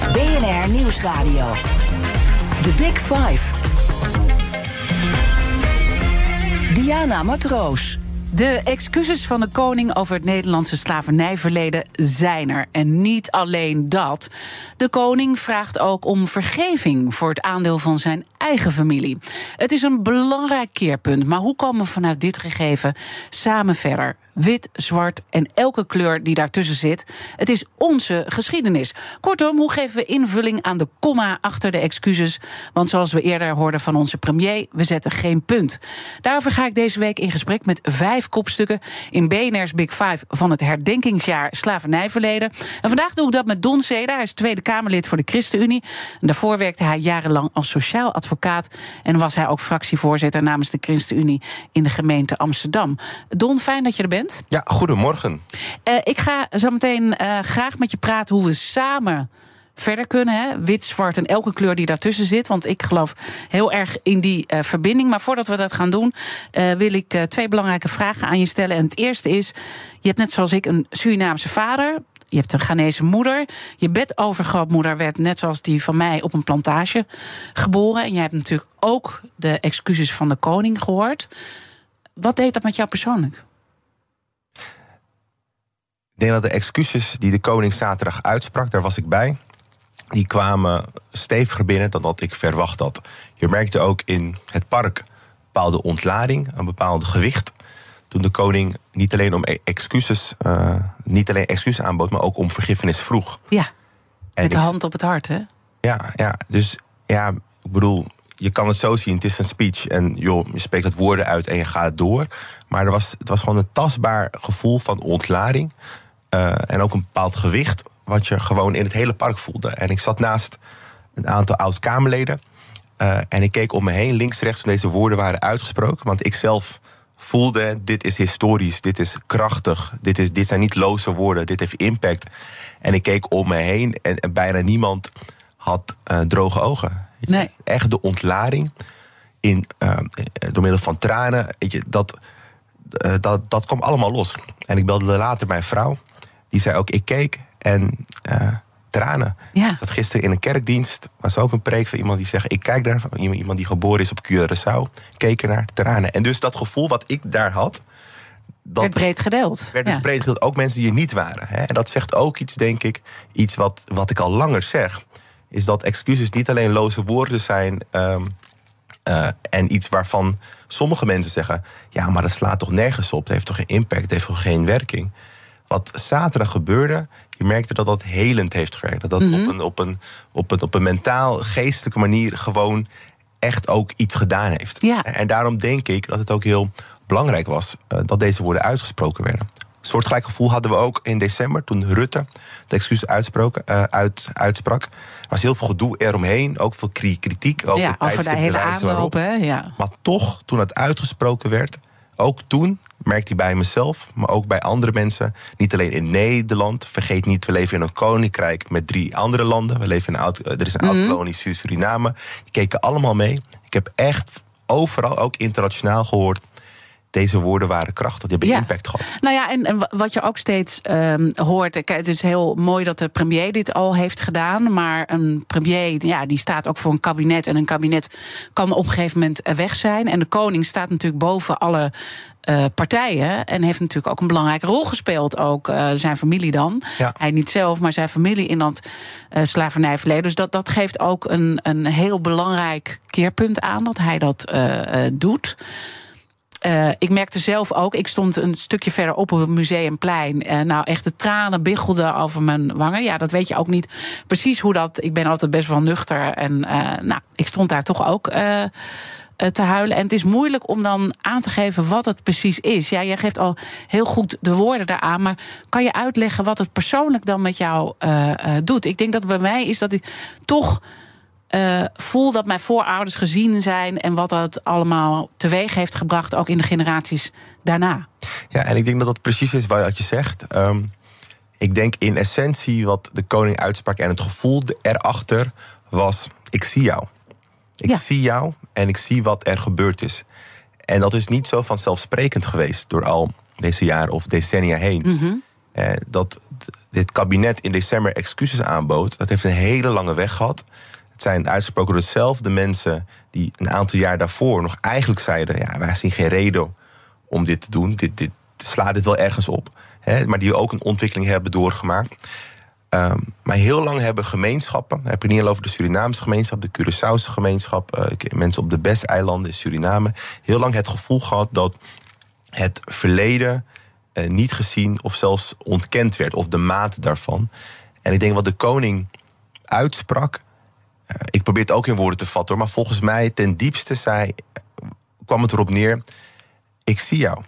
BNR Nieuwsradio. The Big Five. Diana Matroos. De excuses van de koning over het Nederlandse slavernijverleden zijn er. En niet alleen dat. De koning vraagt ook om vergeving voor het aandeel van zijn eigen familie. Het is een belangrijk keerpunt, maar hoe komen we vanuit dit gegeven samen verder? Wit, zwart en elke kleur die daartussen zit. Het is onze geschiedenis. Kortom, hoe geven we invulling aan de komma achter de excuses? Want zoals we eerder hoorden van onze premier, we zetten geen punt. Daarover ga ik deze week in gesprek met vijf kopstukken in BNR's Big Five van het herdenkingsjaar slavernijverleden. En vandaag doe ik dat met Don Seda. Hij is Tweede Kamerlid voor de ChristenUnie. En daarvoor werkte hij jarenlang als sociaal advocaat en was hij ook fractievoorzitter namens de ChristenUnie in de gemeente Amsterdam. Don, fijn dat je er bent. Ja, goedemorgen. Uh, ik ga zo meteen uh, graag met je praten hoe we samen verder kunnen. Hè? Wit, zwart en elke kleur die daartussen zit. Want ik geloof heel erg in die uh, verbinding. Maar voordat we dat gaan doen, wil ik twee belangrijke vragen aan je stellen. En het eerste is: je hebt net zoals ik een Surinaamse vader. Je hebt een Ghanese moeder. Je bedovergrootmoeder werd, net zoals die van mij, op een plantage geboren. En jij hebt natuurlijk ook de excuses van de koning gehoord. Wat deed dat met jou persoonlijk? Ik denk dat de excuses die de koning zaterdag uitsprak, daar was ik bij. Die kwamen steviger binnen dan dat ik verwacht had. Je merkte ook in het park een bepaalde ontlading, een bepaald gewicht. Toen de koning niet alleen om excuses, uh, niet alleen excuses aanbood, maar ook om vergiffenis vroeg. Ja, met de hand op het hart, hè? Ja, ja, dus ja, ik bedoel, je kan het zo zien, het is een speech en joh, je spreekt het woorden uit en je gaat door. Maar er was, het was gewoon een tastbaar gevoel van ontlading. Uh, en ook een bepaald gewicht, wat je gewoon in het hele park voelde. En ik zat naast een aantal oud-Kamerleden. Uh, en ik keek om me heen, links, rechts, toen deze woorden waren uitgesproken. Want ik zelf voelde, dit is historisch, dit is krachtig. Dit, is, dit zijn niet loze woorden, dit heeft impact. En ik keek om me heen en, en bijna niemand had uh, droge ogen. Nee. Echt de ontlading in, door middel van tranen. Weet je, dat, dat, dat kwam allemaal los. En ik belde later mijn vrouw die zei ook, ik keek en uh, tranen. Ja. Ik zat gisteren in een kerkdienst, was ook een preek van iemand die zegt... ik kijk daar, iemand die geboren is op Curaçao, keek er naar tranen. En dus dat gevoel wat ik daar had... Dat werd breed gedeeld. Werd dus ja. breed gedeeld, ook mensen die er niet waren. Hè? En dat zegt ook iets, denk ik, iets wat, wat ik al langer zeg... is dat excuses niet alleen loze woorden zijn... Um, uh, en iets waarvan sommige mensen zeggen... ja, maar dat slaat toch nergens op, het heeft toch geen impact, het heeft toch geen werking wat zaterdag gebeurde, je merkte dat dat helend heeft gewerkt. Dat dat mm -hmm. op, een, op, een, op, een, op een mentaal, geestelijke manier gewoon echt ook iets gedaan heeft. Ja. En daarom denk ik dat het ook heel belangrijk was uh, dat deze woorden uitgesproken werden. Een soortgelijk gevoel hadden we ook in december toen Rutte de excuses uitsproken, uh, uit, uitsprak. Er was heel veel gedoe eromheen, ook veel kritiek. Ook ja, over de hele aanloop. Hè? Ja. Maar toch, toen het uitgesproken werd, ook toen merkte ik bij mezelf, maar ook bij andere mensen, niet alleen in Nederland. Vergeet niet, we leven in een koninkrijk met drie andere landen. We leven in een oud, er is een oud kolonie Suriname. Die keken allemaal mee. Ik heb echt overal, ook internationaal gehoord. Deze woorden waren krachtig, die hebben ja. impact gehad. Nou ja, en, en wat je ook steeds um, hoort. Het is heel mooi dat de premier dit al heeft gedaan. Maar een premier ja, die staat ook voor een kabinet. En een kabinet kan op een gegeven moment weg zijn. En de koning staat natuurlijk boven alle uh, partijen. En heeft natuurlijk ook een belangrijke rol gespeeld. Ook uh, zijn familie dan. Ja. Hij niet zelf, maar zijn familie in dat uh, slavernijverleden. Dus dat, dat geeft ook een, een heel belangrijk keerpunt aan dat hij dat doet. Uh, ik merkte zelf ook, ik stond een stukje verderop op het museumplein. Uh, nou, echt de tranen biggelden over mijn wangen. Ja, dat weet je ook niet precies hoe dat. Ik ben altijd best wel nuchter. En uh, nou, ik stond daar toch ook eh, te huilen. En het is moeilijk om dan aan te geven wat het precies is. Ja, jij geeft al heel goed de woorden daaraan. Maar kan je uitleggen wat het persoonlijk dan met jou doet? Ik denk dat bij mij is dat ik toch. Uh, voel dat mijn voorouders gezien zijn en wat dat allemaal teweeg heeft gebracht, ook in de generaties daarna. Ja, en ik denk dat dat precies is wat je zegt. Um, ik denk in essentie wat de koning uitsprak en het gevoel erachter was: ik zie jou. Ik zie jou en ik zie wat er gebeurd is. En dat is niet zo vanzelfsprekend geweest door al deze jaren of decennia heen. Mm dat dit kabinet in december excuses aanbood, dat heeft een hele lange weg gehad. Het zijn uitgesproken door dezelfde mensen die een aantal jaar daarvoor nog eigenlijk zeiden: ja, wij zien geen reden om dit te doen. Dit, dit slaat dit wel ergens op. Hè, maar die ook een ontwikkeling hebben doorgemaakt. Um, maar heel lang hebben gemeenschappen, heb ik niet alleen over de Surinaamse gemeenschap, de Curaçaose gemeenschap, uh, mensen op de Besteilanden in Suriname, heel lang het gevoel gehad dat het verleden uh, niet gezien of zelfs ontkend werd, of de mate daarvan. En ik denk wat de koning uitsprak, ik probeer het ook in woorden te vatten, maar volgens mij ten diepste zei, kwam het erop neer: ik zie jou.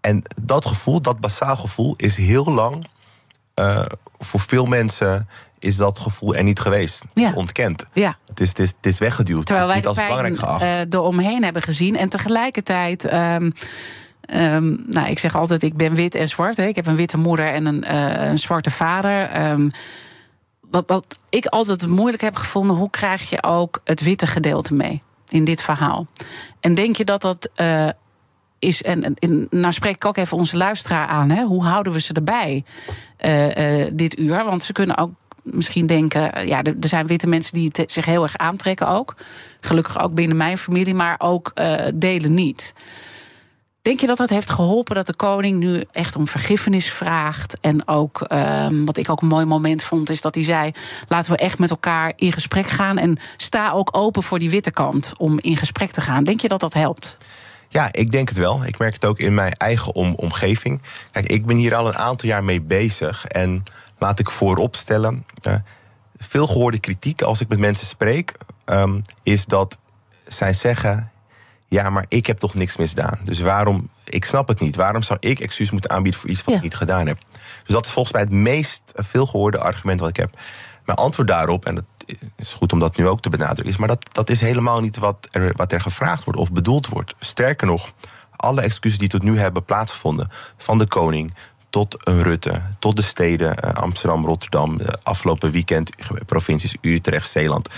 En dat gevoel, dat basaal gevoel, is heel lang uh, voor veel mensen is dat gevoel er niet geweest. Het ja. is ontkend. Ja. Het, is, het, is, het is weggeduwd. Terwijl het is niet als belangrijk geacht. Uh, eromheen hebben gezien. En tegelijkertijd. Um, um, nou, ik zeg altijd, ik ben wit en zwart. Hè. Ik heb een witte moeder en een, uh, een zwarte vader. Um, wat, wat ik altijd moeilijk heb gevonden, hoe krijg je ook het witte gedeelte mee in dit verhaal? En denk je dat dat uh, is, en, en nou spreek ik ook even onze luisteraar aan, hè, hoe houden we ze erbij uh, uh, dit uur? Want ze kunnen ook misschien denken, ja, er zijn witte mensen die zich heel erg aantrekken ook. Gelukkig ook binnen mijn familie, maar ook delen niet. Denk je dat dat heeft geholpen dat de koning nu echt om vergiffenis vraagt? En ook, um, wat ik ook een mooi moment vond, is dat hij zei: laten we echt met elkaar in gesprek gaan. En sta ook open voor die witte kant om in gesprek te gaan. Denk je dat dat helpt? Ja, ik denk het wel. Ik merk het ook in mijn eigen om omgeving. Kijk, ik ben hier al een aantal jaar mee bezig. En laat ik vooropstellen. Uh, veel gehoorde kritiek als ik met mensen spreek, um, is dat zij zeggen: Ja, maar ik heb toch niks misdaan. Dus waarom, ik snap het niet. Waarom zou ik excuus moeten aanbieden voor iets wat ja. ik niet gedaan heb? Dus dat is volgens mij het meest veelgehoorde argument wat ik heb. Mijn antwoord daarop, en dat is goed om dat nu ook te benadrukken, is maar dat, dat is helemaal niet wat er, wat er gevraagd wordt of bedoeld wordt. Sterker nog, alle excuses die tot nu hebben plaatsgevonden, van de koning tot een Rutte, tot de steden Amsterdam, Rotterdam, de afgelopen weekend, provincies Utrecht, Zeeland.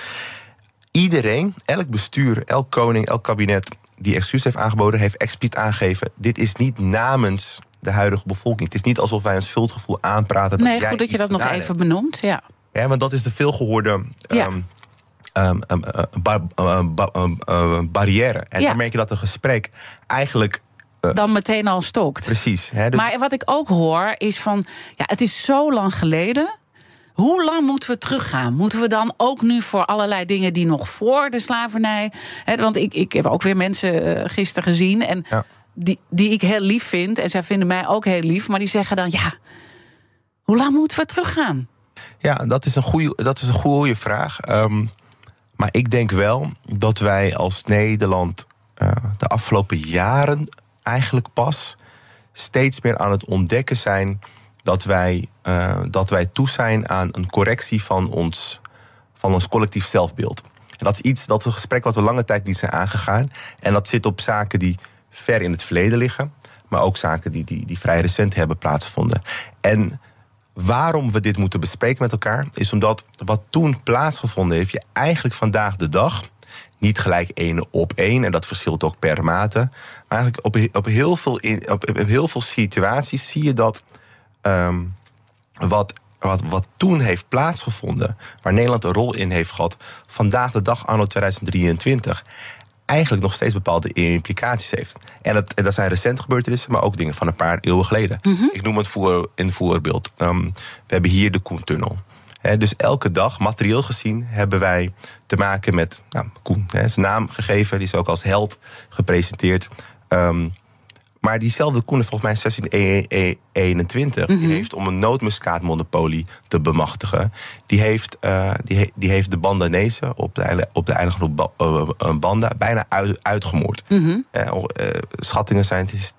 Iedereen, elk bestuur, elk koning, elk kabinet die excuus heeft aangeboden, heeft expliciet aangegeven: dit is niet namens de huidige bevolking. Het is niet alsof wij een schuldgevoel aanpraten. Dat nee, goed dat je dat nog even hebt. benoemt. Ja. Ja, want dat is de veelgehoorde ja. um, um, um, bar, barrière. En ja. dan merk je dat een gesprek eigenlijk uh, dan meteen al stokt. Precies. Hè, dus maar wat ik ook hoor is van, ja, het is zo lang geleden. Hoe lang moeten we teruggaan? Moeten we dan ook nu voor allerlei dingen die nog voor de slavernij. Hè, want ik, ik heb ook weer mensen uh, gisteren gezien. En ja. die, die ik heel lief vind. En zij vinden mij ook heel lief. Maar die zeggen dan: ja, hoe lang moeten we teruggaan? Ja, dat is een goede, dat is een goede vraag. Um, maar ik denk wel dat wij als Nederland uh, de afgelopen jaren eigenlijk pas steeds meer aan het ontdekken zijn dat wij, uh, dat wij toe zijn aan een correctie van ons, van ons collectief zelfbeeld. En dat is iets, dat een gesprek wat we lange tijd niet zijn aangegaan. En dat zit op zaken die ver in het verleden liggen, maar ook zaken die, die, die vrij recent hebben plaatsgevonden. En waarom we dit moeten bespreken met elkaar, is omdat wat toen plaatsgevonden heeft, je eigenlijk vandaag de dag niet gelijk één op één, en dat verschilt ook per mate. Maar eigenlijk op, op, heel, veel in, op heel veel situaties zie je dat um, wat, wat, wat toen heeft plaatsgevonden, waar Nederland een rol in heeft gehad, vandaag de dag, anno 2023, eigenlijk nog steeds bepaalde implicaties heeft. En dat, en dat zijn recent gebeurtenissen, maar ook dingen van een paar eeuwen geleden. Mm -hmm. Ik noem het voor, een voorbeeld. Um, we hebben hier de Koentunnel. He, dus elke dag, materieel gezien, hebben wij te maken met nou, Koen. He, zijn naam gegeven, die is ook als held gepresenteerd. Um, Maar diezelfde Koen, volgens mij 1621, die heeft om een nootmuskaatmonopolie te bemachtigen. Die heeft, uh, die, die heeft de Bandanezen op de, op de eilandgroep uh, Banda bijna uit, uitgemoord. uh, schattingen zijn: het is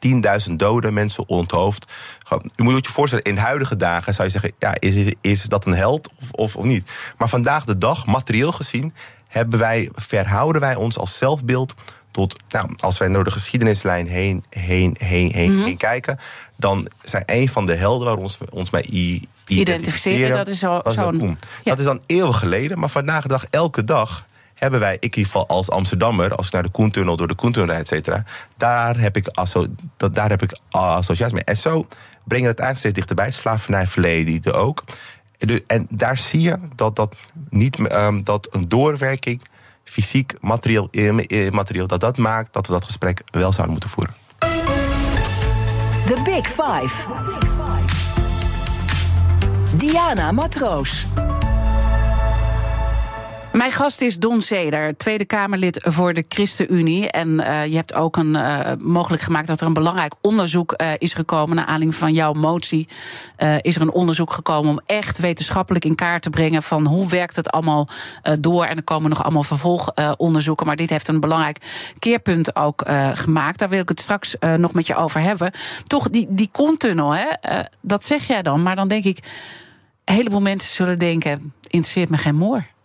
10.000 doden, mensen onthoofd. U moet je voorstellen, in huidige dagen zou je zeggen: ja, is, is, is dat een held of, of, of niet? Maar vandaag de dag, materieel gezien, hebben wij, verhouden wij ons als zelfbeeld tot, nou, als wij door de geschiedenislijn heen, heen, heen, heen, mm heen kijken, dan zijn een van de helden waar ons, ons mee identificeren, identificeren dat is zo, zo'n. Ja. Dat is dan eeuwig geleden, maar vandaag de dag, elke dag hebben wij, ik in ieder geval als Amsterdammer, als ik naar de Koentunnel door de Koentunnel rijd, et cetera, daar heb ik, asso, dat, daar heb ik associatie mee. En zo brengen het eigenlijk steeds dichterbij. Het slavernijverleden ook. En daar zie je dat, dat, niet, um, dat een doorwerking fysiek, materieel, eh, materieel, dat dat maakt dat we dat gesprek wel zouden moeten voeren. The Big Five. Diana Matroos. Mijn gast is Don Zeder, Tweede Kamerlid voor de ChristenUnie. En uh, je hebt ook een, uh, mogelijk gemaakt dat er een belangrijk onderzoek uh, is gekomen. Naar aanleiding van jouw motie is er een onderzoek gekomen om echt wetenschappelijk in kaart te brengen van hoe werkt het allemaal door. En er komen nog allemaal vervolgonderzoeken. Maar dit heeft een belangrijk keerpunt ook gemaakt. Daar wil ik het straks nog met je over hebben. Toch, die, die Koentunnel, hè, dat zeg jij dan. Maar dan denk ik, een heleboel mensen zullen denken: interesseert me geen moor.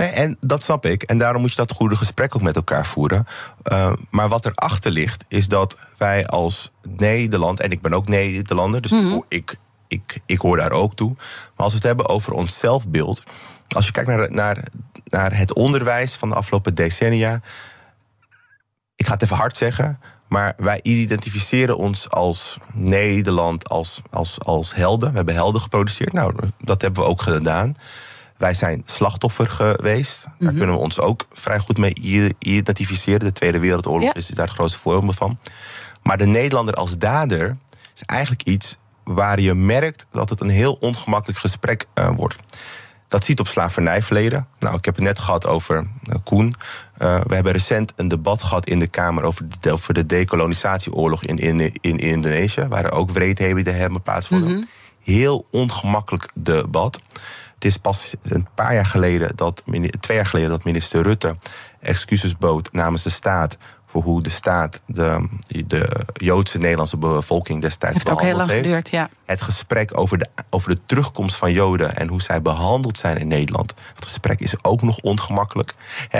Nee, en dat snap ik. En daarom moet je dat goede gesprek ook met elkaar voeren. Uh, maar wat erachter ligt, is dat wij als Nederland, en ik ben ook Nederlander, dus mm-hmm. ik, ik, ik hoor daar ook toe. Maar als we het hebben over ons zelfbeeld. Als je kijkt naar, naar, naar het onderwijs van de afgelopen decennia. Ik ga het even hard zeggen. Maar wij identificeren ons als Nederland als, als, als helden. We hebben helden geproduceerd. Nou, dat hebben we ook gedaan. Wij zijn slachtoffer geweest. Daar mhm. kunnen we ons ook vrij goed mee identificeren. De Tweede Wereldoorlog is daar het grootste voorbeeld van. Maar de Nederlander als dader is eigenlijk iets waar je merkt dat het een heel ongemakkelijk gesprek uh, wordt. Dat ziet op slavernijverleden. Nou, ik heb het net gehad over uh, Koen. Uh, we hebben recent een debat gehad in de Kamer over de, over de decolonisatieoorlog in, in, in Indonesië, waar er ook wreedheden hebben plaatsvonden. Mm Heel ongemakkelijk debat. Het is pas een paar jaar geleden dat, twee jaar geleden dat minister Rutte excuses bood namens de staat voor hoe de staat de, de Joodse Nederlandse bevolking destijds heeft behandeld ook heel lang geduurd, ja. Het gesprek over de, over de terugkomst van Joden en hoe zij behandeld zijn in Nederland. Het gesprek is ook nog ongemakkelijk.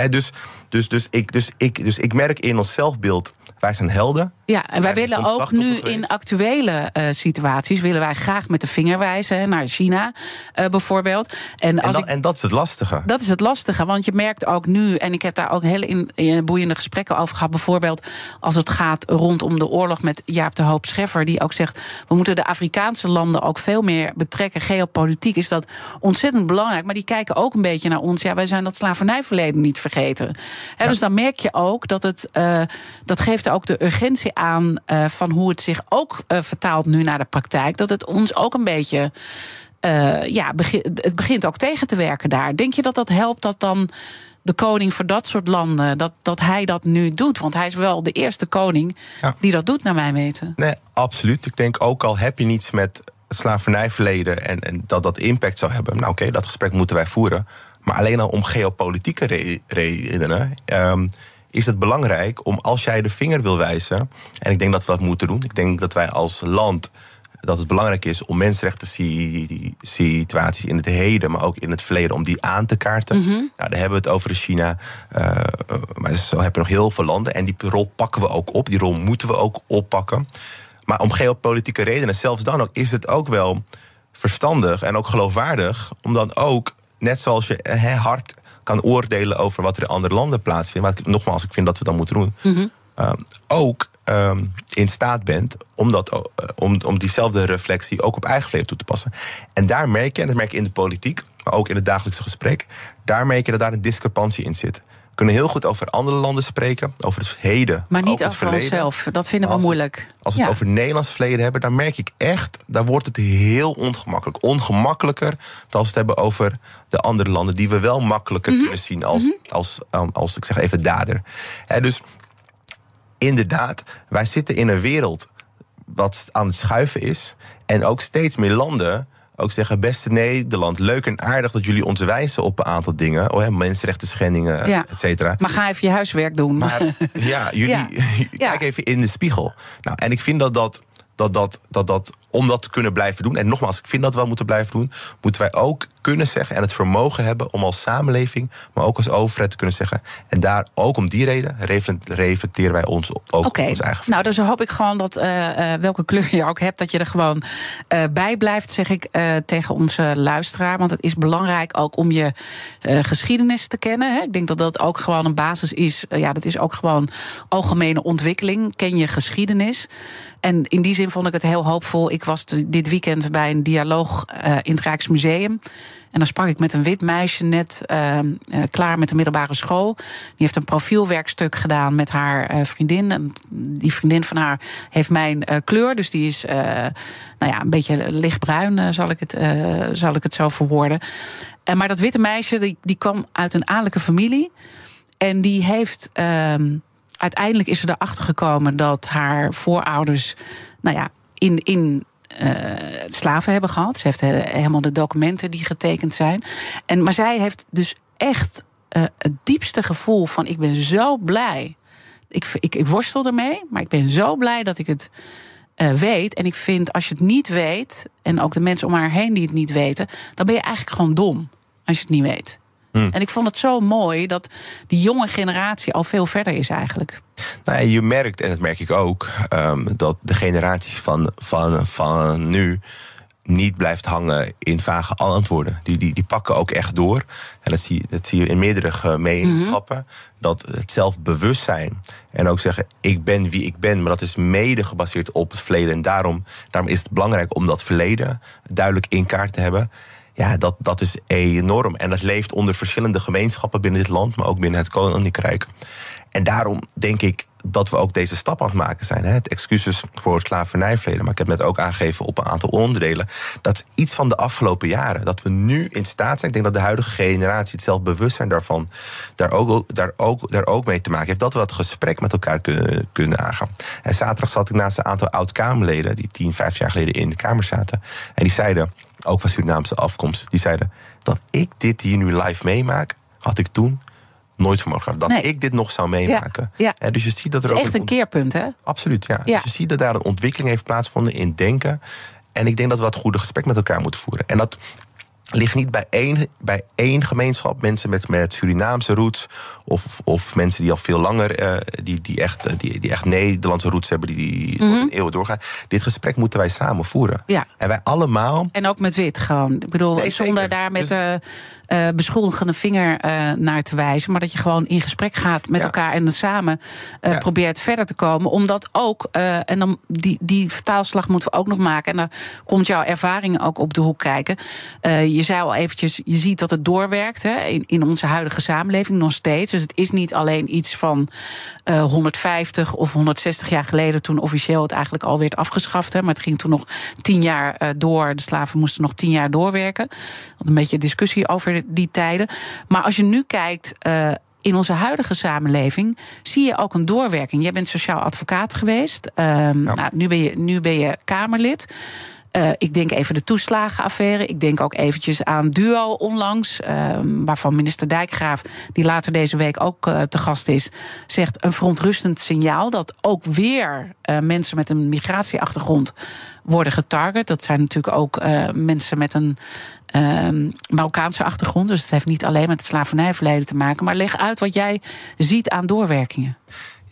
dus, dus, dus, ik, dus, ik, dus ik merk in ons zelfbeeld wij zijn helden. Ja, en wij willen ook nu in actuele uh, situaties... willen wij graag met de vinger wijzen naar China uh, bijvoorbeeld. En, als en, dat, ik, en dat is het lastige. Dat is het lastige, want je merkt ook nu... en ik heb daar ook hele in, in boeiende gesprekken over gehad... bijvoorbeeld als het gaat rondom de oorlog met Jaap de Hoop Scheffer... die ook zegt, we moeten de Afrikaanse landen ook veel meer betrekken. Geopolitiek is dat ontzettend belangrijk. Maar die kijken ook een beetje naar ons. Ja, wij zijn dat slavernijverleden niet vergeten. He, Dus dan merk je ook dat het... Uh, dat geeft ook de urgentie aan uh, van hoe het zich ook uh, vertaalt nu naar de praktijk. Dat het ons ook een beetje. Ja, begin, het begint ook tegen te werken daar. Denk je dat dat helpt dat dan de koning voor dat soort landen, dat, dat hij dat nu doet? Want hij is wel de eerste koning ja. die dat doet, naar mijn weten. Nee, absoluut. Ik denk ook al heb je niets met het slavernijverleden en, en dat dat impact zou hebben. Nou, oké, okay, dat gesprek moeten wij voeren. Maar alleen al om geopolitieke re redenen. Um, is het belangrijk om als jij de vinger wil wijzen, en ik denk dat we dat moeten doen, ik denk dat wij als land dat het belangrijk is om mensenrechten situaties in het heden, maar ook in het verleden, om die aan te kaarten. Mm nou, daar hebben we het over in China. Uh, maar zo hebben we nog heel veel landen. En die rol pakken we ook op. Die rol moeten we ook oppakken. Maar om geopolitieke redenen, zelfs dan ook, is het ook wel verstandig en ook geloofwaardig om dan ook, net zoals je he, hard kan oordelen over wat er in andere landen plaatsvindt. Maar ik, nogmaals, ik vind dat we dat moeten doen. Mm ook um, in staat bent om, dat, uh, om, om diezelfde reflectie ook op eigen leven toe te passen. En daar merk je, en dat merk je in de politiek, maar ook in het dagelijkse gesprek, daar merk je dat daar een discrepantie in zit. We kunnen heel goed over andere landen spreken, over het heden. Maar niet over onszelf. Dat vinden we moeilijk. als we het over Nederlands verleden hebben, dan merk ik echt, daar wordt het heel ongemakkelijk. Ongemakkelijker dan als we het hebben over de andere landen, die we wel makkelijker mhm. kunnen zien als, mm -hmm. als, als, als, ik zeg even, dader. dus inderdaad, wij zitten in een wereld wat aan het schuiven is. En ook steeds meer landen ook zeggen: beste Nederland, leuk en aardig dat jullie ons wijzen op een aantal dingen. Oh, hè, mensenrechten schendingen, Ja. et cetera. Maar ga even je huiswerk doen. Maar ja, jullie, Ja. kijk even in de spiegel. Nou, en ik vind dat dat, dat, dat, dat, dat, om dat te kunnen blijven doen, en nogmaals, ik vind dat we wel moeten blijven doen, moeten wij ook kunnen zeggen en het vermogen hebben om als samenleving, maar ook als overheid te kunnen zeggen. En daar ook om die reden refle- reflecteren wij ons ook Oké, op ons eigen nou dus hoop ik gewoon dat eh, eh, welke kleur je ook hebt, dat je er gewoon eh, bij blijft, zeg ik tegen onze luisteraar. Want het is belangrijk ook om je geschiedenis te kennen. Hè. Ik denk dat dat ook gewoon een basis is. Ja, dat is ook gewoon algemene ontwikkeling. Ken je geschiedenis. En in die zin vond ik het heel hoopvol. Ik was dit weekend bij een dialoog eh, in het Rijksmuseum. En dan sprak ik met een wit meisje net eh, eh, klaar met de middelbare school. Die heeft een profielwerkstuk gedaan met haar eh, vriendin. En die vriendin van haar heeft mijn kleur. Dus die is nou ja, een beetje lichtbruin, zal, ik het, zal ik het zo verwoorden. En maar dat witte meisje die, die kwam uit een adellijke familie. En die heeft. ehm, uiteindelijk is ze erachter gekomen dat haar voorouders. Nou ja, in. in eh, slaven hebben gehad. Ze heeft eh, helemaal de documenten die getekend zijn. En, maar zij heeft dus echt eh, het diepste gevoel van: ik ben zo blij. Ik, ik, ik worstel ermee, maar ik ben zo blij dat ik het weet. En ik vind, als je het niet weet, en ook de mensen om haar heen die het niet weten, dan ben je eigenlijk gewoon dom als je het niet weet. En ik vond het zo mooi dat die jonge generatie al veel verder is eigenlijk. Nou, je merkt, en dat merk ik ook, ehm, dat de generatie van, van, van nu niet blijft hangen in vage antwoorden. Die, die, die pakken ook echt door. En dat zie, dat zie je in meerdere gemeenschappen. Dat het zelfbewustzijn en ook zeggen: ik ben wie ik ben, maar dat is mede gebaseerd op het verleden. En daarom, daarom is het belangrijk om dat verleden duidelijk in kaart te hebben. Ja, dat, dat is enorm. En dat leeft onder verschillende gemeenschappen binnen dit land, maar ook binnen het Koninkrijk. En daarom denk ik dat we ook deze stap aan het maken zijn. Hè. Het excuses voor het slavernijverleden. Maar ik heb net ook aangegeven op een aantal onderdelen. Dat iets van de afgelopen jaren. Dat we nu in staat zijn. Ik denk dat de huidige generatie het zelfbewustzijn daarvan. daar ook, daar ook, daar ook mee te maken heeft. Dat we dat gesprek met elkaar kunnen, kunnen aangaan. En zaterdag zat ik naast een aantal oud-Kamerleden. die 10, 15 jaar geleden in de Kamer zaten. En die zeiden, ook van Surinaamse afkomst. die zeiden dat ik dit hier nu live meemaak. had ik toen nooit voor mogelijk gehad. Dat Nee. ik dit nog zou meemaken. Ja, dus je ziet dat er Het is ook echt een keerpunt, hè? Absoluut, ja. Ja. Dus je ziet dat daar een ontwikkeling heeft plaatsgevonden in denken. En ik denk dat we het goede gesprek met elkaar moeten voeren. En dat ligt niet bij één, bij één gemeenschap. Mensen met, met Surinaamse roots. Of, of mensen die al veel langer, eh, die, die, echt, eh, die, die echt Nederlandse roots hebben, die, die door een eeuw doorgaan. Dit gesprek moeten wij samen voeren. Ja. En wij allemaal. En ook met wit gewoon. Ik bedoel, Nee, zonder daar met Dus- de eh beschuldigende vinger eh, naar te wijzen. Maar dat je gewoon in gesprek gaat met Ja. elkaar en dan samen eh, Ja. probeert verder te komen. Omdat ook, en dan die, die vertaalslag moeten we ook nog maken. En daar komt jouw ervaring ook op de hoek kijken. Je zei al eventjes, je ziet dat het doorwerkt hè, in, in onze huidige samenleving nog steeds. Dus het is niet alleen iets van eh 150 of 160 jaar geleden, toen officieel het eigenlijk al werd afgeschaft. Hè, maar het ging toen nog tien jaar door. De slaven moesten nog tien jaar doorwerken. Een beetje discussie over die tijden. Maar als je nu kijkt. eh, in onze huidige samenleving zie je ook een doorwerking. Jij bent sociaal advocaat geweest. Ehm, nou, nu, ben je, nu ben je Kamerlid. Eh, ik denk even de toeslagenaffaire. Ik denk ook eventjes aan Duo onlangs. ehm, waarvan minister Dijkgraaf, die later deze week ook eh, te gast is, zegt een verontrustend signaal dat ook weer eh, mensen met een migratieachtergrond worden getarget. Dat zijn natuurlijk ook mensen met een ehm, Marokkaanse achtergrond. Dus het heeft niet alleen met het slavernijverleden te maken. Maar leg uit wat jij ziet aan doorwerkingen.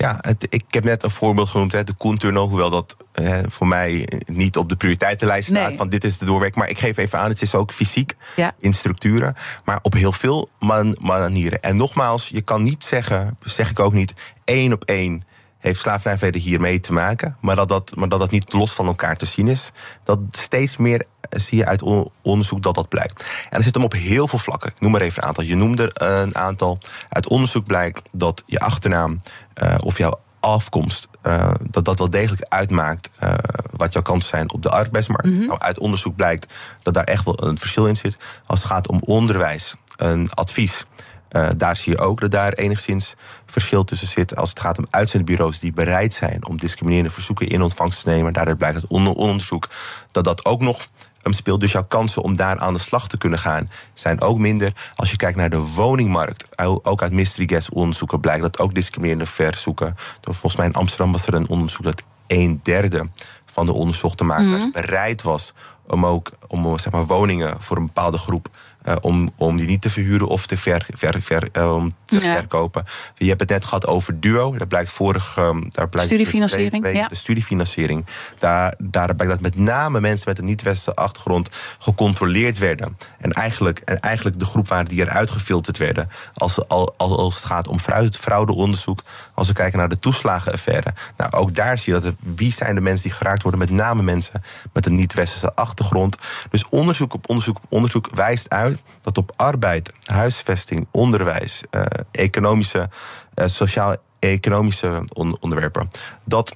Ja, het, ik heb net een voorbeeld genoemd, hè, de Koentunnel. Hoewel dat eh, voor mij niet op de prioriteitenlijst staat. Nee. Van dit is de doorwerking. Maar ik geef even aan, het is ook fysiek Ja. in structuren. Maar op heel veel man- manieren. En nogmaals, je kan niet zeggen, zeg ik ook niet, één op één heeft slavernijverleden hiermee te maken. Maar dat dat, maar dat dat niet los van elkaar te zien is. Dat steeds meer eh, zie je uit on- onderzoek dat dat blijkt. En er zit hem op heel veel vlakken. Ik noem maar even een aantal. Je noemde er een aantal. Uit onderzoek blijkt dat je achternaam eh, of jouw afkomst, eh, dat dat wel degelijk uitmaakt eh, wat jouw kansen zijn op de arbeidsmarkt. Nou, uit onderzoek blijkt dat daar echt wel een verschil in zit. Als het gaat om onderwijs, een advies. Uh, daar zie je ook dat daar enigszins verschil tussen zit. Als het gaat om uitzendbureaus die bereid zijn om discriminerende verzoeken in ontvangst te nemen. Daaruit blijkt uit onderzoek dat dat ook nog speelt. Dus jouw kansen om daar aan de slag te kunnen gaan zijn ook minder. Als je kijkt naar de woningmarkt, ook uit mystery guest onderzoeken blijkt dat ook discriminerende verzoeken. Volgens mij in Amsterdam was er een onderzoek dat een derde van de onderzochte makers mm bereid was om ook om, zeg maar, woningen voor een bepaalde groep uh, om, om die niet te verhuren of te, ver, ver, ver, uh, om te ja. verkopen. Je hebt het net gehad over duo. Dat blijkt vorig. Um, daar blijkt studiefinanciering. De, ja. de studiefinanciering. Daar, daar blijkt dat met name mensen met een niet-westerse achtergrond gecontroleerd werden. En eigenlijk, en eigenlijk de groep waren die eruit gefilterd werden. Als, als, als het gaat om fraudeonderzoek. Als we kijken naar de toeslagenaffaire. Nou, ook daar zie je dat het, wie zijn de mensen die geraakt worden. Met name mensen met een niet-westerse achtergrond. Dus onderzoek op onderzoek op onderzoek wijst uit dat op arbeid, huisvesting, onderwijs, uh, economische, uh, sociaal-economische onderwerpen, dat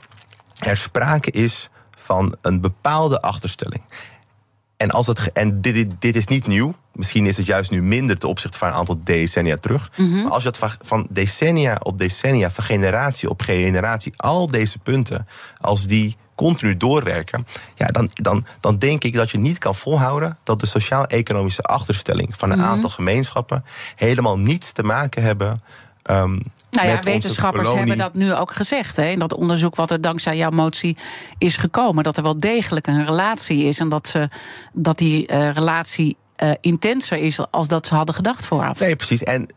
er sprake is van een bepaalde achterstelling. En, als het, en dit, dit, dit, is niet nieuw. Misschien is het juist nu minder ten opzichte van een aantal decennia terug. Mhm. Maar als je het van decennia op decennia, van generatie op generatie, al deze punten, als die continu doorwerken, ja, dan, dan, dan denk ik dat je niet kan volhouden dat de sociaal-economische achterstelling van een Mhm. aantal gemeenschappen helemaal niets te maken hebben. Um, Nou ja, wetenschappers hebben dat nu ook gezegd. Hè, in dat onderzoek wat er dankzij jouw motie is gekomen. Dat er wel degelijk een relatie is. En dat, ze, dat die eh, relatie eh, intenser is als dat ze hadden gedacht vooraf. Nee, precies. En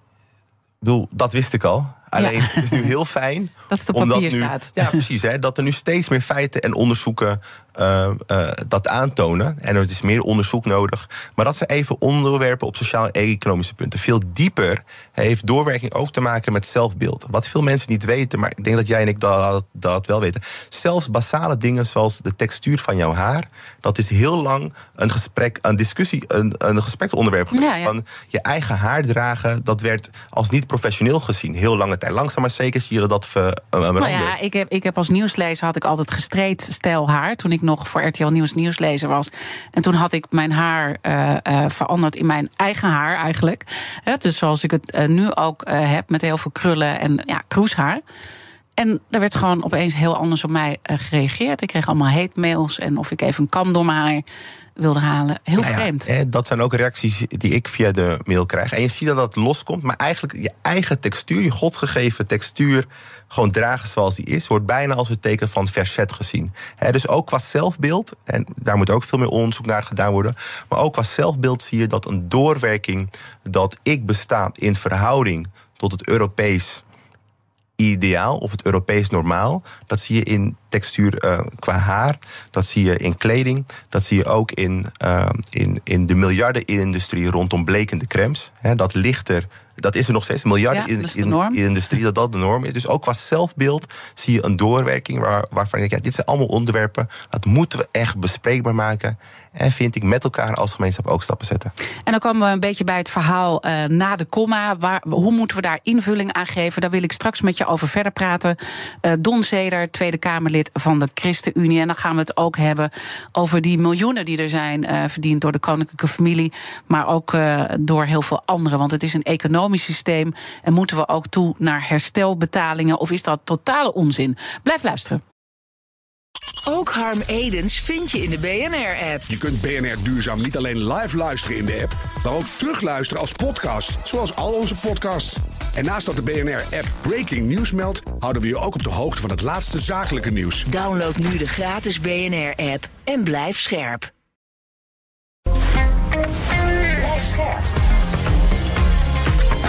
bedoel, dat wist ik al. Alleen Ja. het is nu heel fijn. Dat het op omdat papier nu, staat. Ja, precies. Hè, dat er nu steeds meer feiten en onderzoeken eh, eh, dat aantonen. En er is meer onderzoek nodig. Maar dat ze even onderwerpen op sociaal-economische punten. Veel dieper heeft doorwerking ook te maken met zelfbeeld. Wat veel mensen niet weten, maar ik denk dat jij en ik dat, dat wel weten. Zelfs basale dingen zoals de textuur van jouw haar. Dat is heel lang een gesprek, een discussie, een, een gespreksonderwerp geweest. Ja, ja. Van je eigen haar dragen, dat werd als niet professioneel gezien. Heel lange tijd. Langzaam maar zeker zie je dat dat ver- eh, Nou verandert. ja, ik heb, ik heb als nieuwslezer had ik altijd gestreed stijl haar. Toen ik nog voor RTL Nieuws nieuwslezer was. En toen had ik mijn haar eh, eh, veranderd in mijn eigen haar eigenlijk. Dus zoals ik het eh, nu ook eh, heb. Met heel veel krullen en ja, kroeshaar. En er werd gewoon opeens heel anders op mij eh, gereageerd. Ik kreeg allemaal hate mails. En of ik even een kam door mijn haar wilde halen. Heel Nou ja, vreemd. hè, dat zijn ook reacties die ik via de mail krijg. En je ziet dat dat loskomt, maar eigenlijk je eigen textuur, je godgegeven textuur, gewoon dragen zoals die is, wordt bijna als een teken van verzet gezien. Dus ook qua zelfbeeld, en daar moet ook veel meer onderzoek naar gedaan worden, maar ook qua zelfbeeld zie je dat een doorwerking dat ik besta in verhouding tot het Europees ideaal of het Europees normaal. Dat zie je in textuur eh, qua haar. Dat zie je in kleding. Dat zie je ook in, eh, in, in de miljardenindustrie rondom blekende crèmes. Hè, dat ligt er. Dat is er nog steeds. Miljarden Ja, in, in, de industrie, dat dat de norm is. Dus ook qua zelfbeeld zie je een doorwerking waar, waarvan ik denk, ja, dit zijn allemaal onderwerpen. Dat moeten we echt bespreekbaar maken. En vind ik met elkaar als gemeenschap ook stappen zetten. En dan komen we een beetje bij het verhaal eh, na de komma. Waar, hoe moeten we daar invulling aan geven? Daar wil ik straks met je over verder praten. Eh, Don Zeder, Tweede Kamerlid van de ChristenUnie. En dan gaan we het ook hebben over die miljoenen die er zijn eh, verdiend door de koninklijke familie. Maar ook door heel veel anderen. Want het is een economisch systeem. En moeten we ook toe naar herstelbetalingen? Of is dat totale onzin? Blijf luisteren. Ook Harm Edens vind je in de BNR-app. Je kunt BNR Duurzaam niet alleen live luisteren in de app, maar ook terugluisteren als podcast, zoals al onze podcasts. En naast dat de BNR-app Breaking News meldt, houden we je ook op de hoogte van het laatste zakelijke nieuws. Download nu de gratis BNR-app en blijf scherp. Blijf scherp.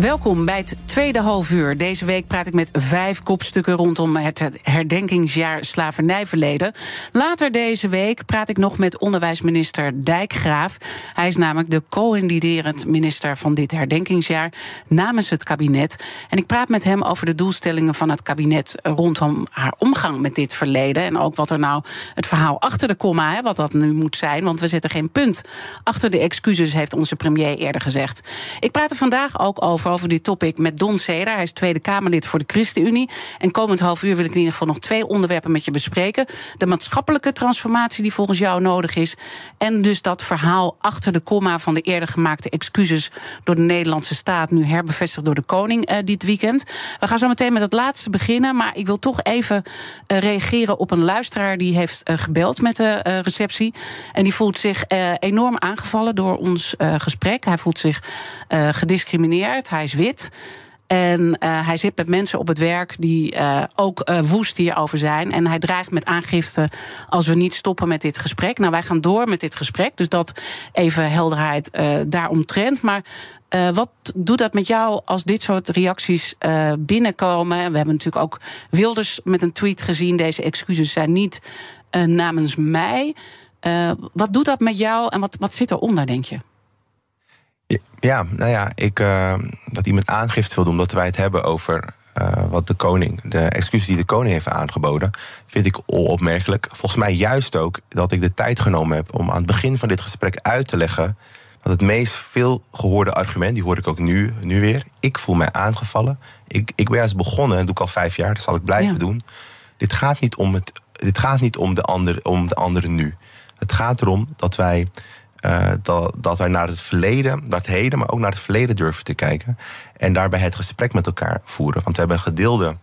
Welkom bij het tweede halfuur. Deze week praat ik met vijf kopstukken rondom het herdenkingsjaar slavernijverleden. Later deze week praat ik nog met onderwijsminister Dijkgraaf. Hij is namelijk de co-indiderend minister van dit herdenkingsjaar namens het kabinet. En ik praat met hem over de doelstellingen van het kabinet rondom haar omgang met dit verleden. En ook wat er nou het verhaal achter de komma, wat dat nu moet zijn. Want we zetten geen punt achter de excuses, heeft onze premier eerder gezegd. Ik praat er vandaag ook over over dit topic, met Don Seder. Hij is Tweede Kamerlid voor de ChristenUnie. En komend half uur wil ik in ieder geval nog twee onderwerpen met je bespreken. De maatschappelijke transformatie die volgens jou nodig is. En dus dat verhaal achter de komma van de eerder gemaakte excuses door de Nederlandse staat, nu herbevestigd door de koning uh, dit weekend. We gaan zo meteen met het laatste beginnen. Maar ik wil toch even uh, reageren op een luisteraar die heeft uh, gebeld met de receptie. En die voelt zich enorm aangevallen door ons gesprek. Hij voelt zich gediscrimineerd. Hij is wit. En uh, hij zit met mensen op het werk die uh, ook uh, woest hierover zijn. En hij dreigt met aangifte als we niet stoppen met dit gesprek. Nou, wij gaan door met dit gesprek. Dus dat even helderheid daaromtrent. Maar wat doet dat met jou als dit soort reacties binnenkomen? We hebben natuurlijk ook Wilders met een tweet gezien. Deze excuses zijn niet namens mij. wat doet dat met jou en wat, wat zit eronder, denk je? Ja, nou ja, ik, uh, dat iemand aangifte wil doen omdat wij het hebben over uh, wat de koning, de excuses die de koning heeft aangeboden, vind ik onopmerkelijk. Volgens mij juist ook dat ik de tijd genomen heb om aan het begin van dit gesprek uit te leggen dat het meest veel gehoorde argument, die hoor ik ook nu, nu weer. Ik voel mij aangevallen. Ik, ik ben juist begonnen, en doe ik al vijf jaar, dat zal ik blijven ja. doen. Dit gaat niet om, het, dit gaat niet om de ander, om de anderen nu. Het gaat erom dat wij uh, dat, dat wij naar het verleden, naar het heden, maar ook naar het verleden durven te kijken. En daarbij het gesprek met elkaar voeren. Want we hebben een gedeelde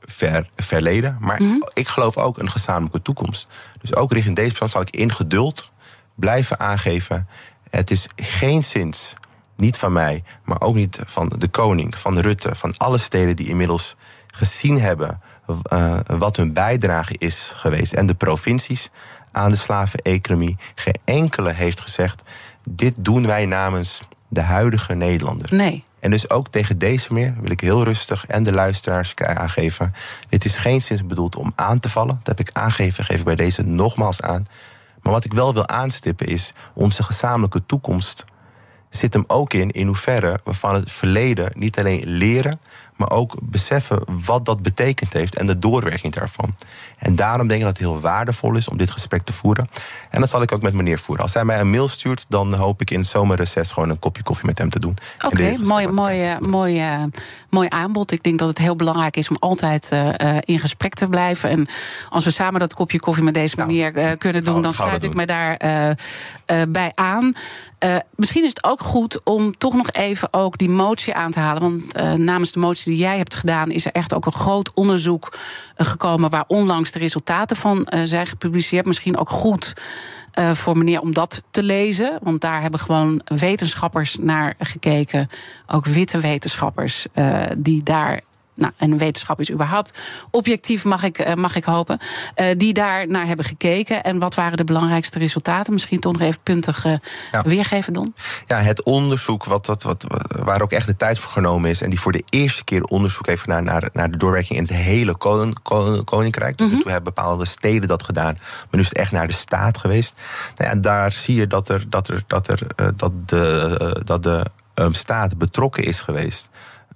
ver, verleden, maar mm -hmm. ik geloof ook een gezamenlijke toekomst. Dus ook richting deze persoon zal ik in geduld blijven aangeven. Het is geen zins, niet van mij, maar ook niet van de koning, van Rutte, van alle steden die inmiddels gezien hebben uh, wat hun bijdrage is geweest. En de provincies aan de slaveneconomie. Geen enkele heeft gezegd: dit doen wij namens de huidige Nederlander. Nee. En dus ook tegen deze meer wil ik heel rustig en de luisteraars aangeven. Dit is geen zins bedoeld om aan te vallen. Dat heb ik aangegeven, geef ik bij deze nogmaals aan. Maar wat ik wel wil aanstippen is onze gezamenlijke toekomst zit hem ook in in hoeverre we van het verleden niet alleen leren, maar ook beseffen wat dat betekend heeft en de doorwerking daarvan. En daarom denk ik dat het heel waardevol is om dit gesprek te voeren. En dat zal ik ook met meneer voeren. Als hij mij een mail stuurt, dan hoop ik in het zomerreces gewoon een kopje koffie met hem te doen. Oké, okay, mooi, mooi, mooi, mooi aanbod. Ik denk dat het heel belangrijk is om altijd uh, in gesprek te blijven. En als we samen dat kopje koffie met deze meneer nou, uh, kunnen doen, dan sluit ik me daar bij aan. misschien is het ook goed om toch nog even ook die motie aan te halen. Want namens de motie die jij hebt gedaan, is er echt ook een groot onderzoek gekomen waar onlangs de resultaten van zijn gepubliceerd. Misschien ook goed. Uh, voor meneer om dat te lezen. Want daar hebben gewoon wetenschappers naar gekeken. Ook witte wetenschappers die daar nou, en wetenschap is überhaupt objectief, mag ik, uh, mag ik hopen. Uh, die daar naar hebben gekeken. En wat waren de belangrijkste resultaten? Misschien toch nog even puntig ja. weergeven, Don? Ja, het onderzoek wat, wat, wat, waar ook echt de tijd voor genomen is. En die voor de eerste keer onderzoek heeft naar, naar, naar de doorwerking in het hele koning, koning, koninkrijk. Mm -hmm. Toen hebben bepaalde steden dat gedaan. Maar nu is het echt naar de staat geweest. Nou ja, daar zie je dat, er, dat, er, dat, er, dat de, dat de um, staat betrokken is geweest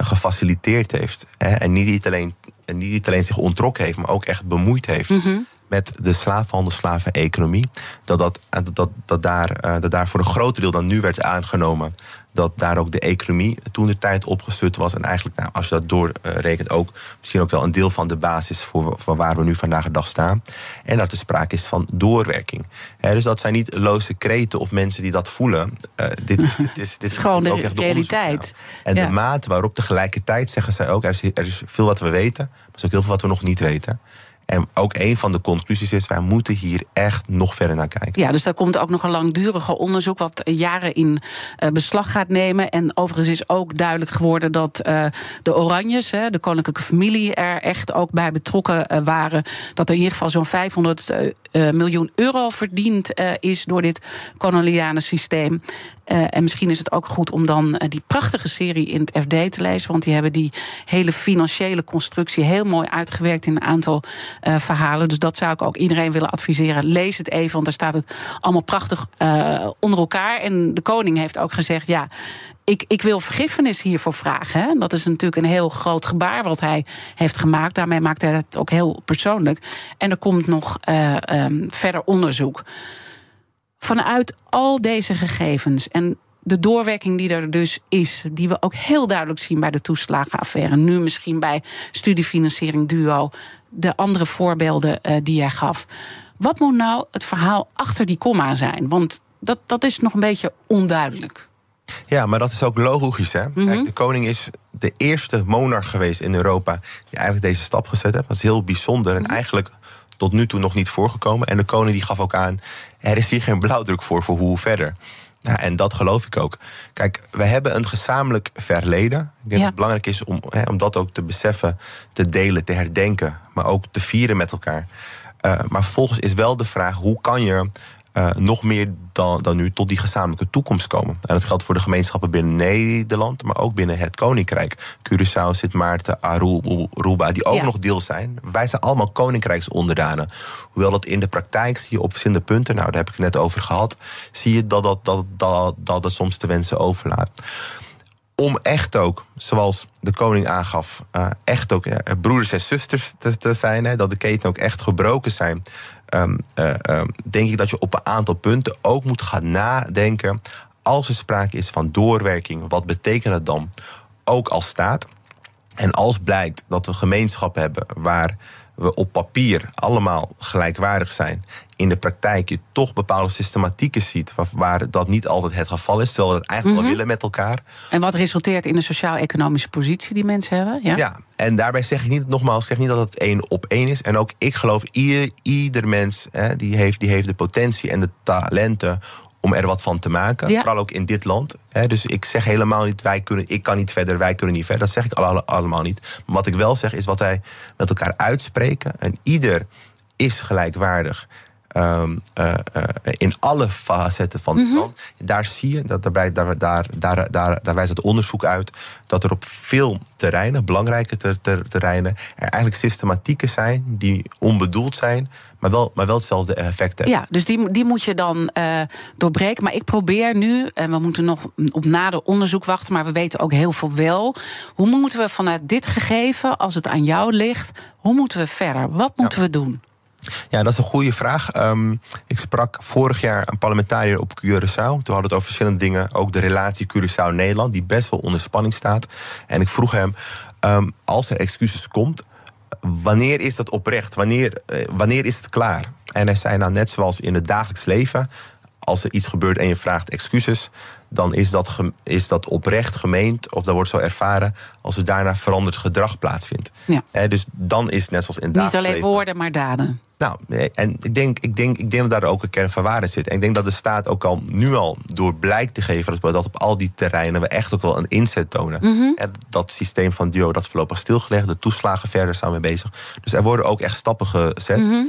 gefaciliteerd heeft. Hè, en niet alleen, niet alleen zich ontrokken heeft, maar ook echt bemoeid heeft. Mm -hmm. Met de slaafhandel, slaveneconomie. Dat, dat, dat, dat, daar, dat daar voor een groot deel dan nu werd aangenomen dat daar ook de economie toen de tijd opgestut was. En eigenlijk, nou, als je dat doorrekent, ook misschien ook wel een deel van de basis voor, voor waar we nu vandaag de dag staan. En dat er sprake is van doorwerking. He, dus dat zijn niet loze kreten of mensen die dat voelen. Uh, dit, is, dit, is, dit is gewoon de ook echt de realiteit. En ja. de mate waarop tegelijkertijd zeggen zij ook: er is, er is veel wat we weten, maar er is ook heel veel wat we nog niet weten. En ook een van de conclusies is: wij moeten hier echt nog verder naar kijken. Ja, dus daar komt ook nog een langduriger onderzoek wat jaren in uh, beslag gaat nemen. En overigens is ook duidelijk geworden dat uh, de Oranjes, hè, de koninklijke familie, er echt ook bij betrokken uh, waren. Dat er in ieder geval zo'n 500 miljoen euro verdiend is door dit koloniale systeem. Uh, en misschien is het ook goed om dan uh, die prachtige serie in het FD te lezen. Want die hebben die hele financiële constructie heel mooi uitgewerkt in een aantal uh, verhalen. Dus dat zou ik ook iedereen willen adviseren. Lees het even, want daar staat het allemaal prachtig onder elkaar. En de koning heeft ook gezegd: ja. Ik, ik wil vergiffenis hiervoor vragen. Hè? Dat is natuurlijk een heel groot gebaar wat hij heeft gemaakt. Daarmee maakt hij het ook heel persoonlijk. En er komt nog um, verder onderzoek vanuit al deze gegevens en de doorwerking die er dus is, die we ook heel duidelijk zien bij de toeslagenaffaire, nu misschien bij studiefinanciering duo, de andere voorbeelden uh, die jij gaf. Wat moet nou het verhaal achter die komma zijn? Want dat, dat is nog een beetje onduidelijk. Ja, maar dat is ook logisch. Hè? Kijk, mhm. de koning is de eerste monarch geweest in Europa die eigenlijk deze stap gezet heeft. Dat is heel bijzonder en mhm. eigenlijk tot nu toe nog niet voorgekomen. En de koning die gaf ook aan, er is hier geen blauwdruk voor, voor hoe verder. Ja, en dat geloof ik ook. Kijk, we hebben een gezamenlijk verleden. Ik denk dat het belangrijk is om, om dat ook te beseffen, te delen, te herdenken, maar ook te vieren met elkaar. Uh, maar vervolgens is wel de vraag: hoe kan je uh, nog meer dan, dan nu tot die gezamenlijke toekomst komen. En dat geldt voor de gemeenschappen binnen Nederland, maar ook binnen het Koninkrijk. Curaçao, Sint Maarten, Aruba, die ook nog deel zijn. Wij zijn allemaal koninkrijksonderdanen. Hoewel dat in de praktijk zie je op verschillende punten, nou daar heb ik het net over gehad, zie je dat dat, dat, dat, dat het soms te wensen overlaat om echt ook, zoals de koning aangaf, uh, echt ook uh, broeders en zusters te, zijn, dat de keten ook echt gebroken zijn. Um, uh, um, denk ik dat je op een aantal punten ook moet gaan nadenken. Als er sprake is van doorwerking, wat betekent dat dan? Ook als staat. En als blijkt dat we gemeenschappen hebben waar we op papier allemaal gelijkwaardig zijn, in de praktijk je toch bepaalde systematieken ziet waar, dat niet altijd het geval is, terwijl we het eigenlijk wel mhm. willen met elkaar. En wat resulteert in de sociaal-economische positie die mensen hebben? Ja? ja, en daarbij zeg ik niet, nogmaals, zeg niet dat het één op één is. En ook ik geloof, ieder, ieder mens hè, die, heeft, die heeft de potentie en de talenten om er wat van te maken. Vooral ook in dit land. dus ik zeg helemaal niet, wij kunnen, ik kan niet verder, wij kunnen niet verder. Dat zeg ik allemaal niet. Maar wat ik wel zeg is wat wij met elkaar uitspreken. En ieder is gelijkwaardig. Um, uh, uh, in alle facetten van het mm land. Daar zie je, dat daar, daar, daar, daar, daar wijst het onderzoek uit, dat er op veel terreinen, belangrijke ter, ter, terreinen, er eigenlijk systematieken zijn die onbedoeld zijn, maar wel, maar wel hetzelfde effect hebben. Ja, dus die, die moet je dan uh, doorbreken. Maar ik probeer nu, en we moeten nog op nader onderzoek wachten, maar we weten ook heel veel wel. Hoe moeten we vanuit dit gegeven, als het aan jou ligt, hoe moeten we verder? Wat moeten we doen? Ja, dat is een goede vraag. Um, ik sprak vorig jaar een parlementariër op Curaçao. Toen hadden we het over verschillende dingen. Ook de relatie Curaçao-Nederland, die best wel onder spanning staat. En ik vroeg hem, um, als er excuses komt, wanneer is dat oprecht? Wanneer, uh, wanneer is het klaar? En hij zei nou, net zoals in het dagelijks leven... als er iets gebeurt en je vraagt excuses dan is dat, is dat oprecht gemeend of dat wordt zo ervaren als er daarna veranderd gedrag plaatsvindt. Ja. dus dan is het net zoals in Niet alleen woorden, maar daden. Nou, en ik denk, ik, denk, ik denk dat daar ook een kern van waarde zit. En ik denk dat de staat ook al nu al door blijk te geven dat op al die terreinen we echt ook wel een inzet tonen. Mm En dat systeem van duo dat is voorlopig stilgelegd. De toeslagen verder zijn we bezig. Dus er worden ook echt stappen gezet. Mhm.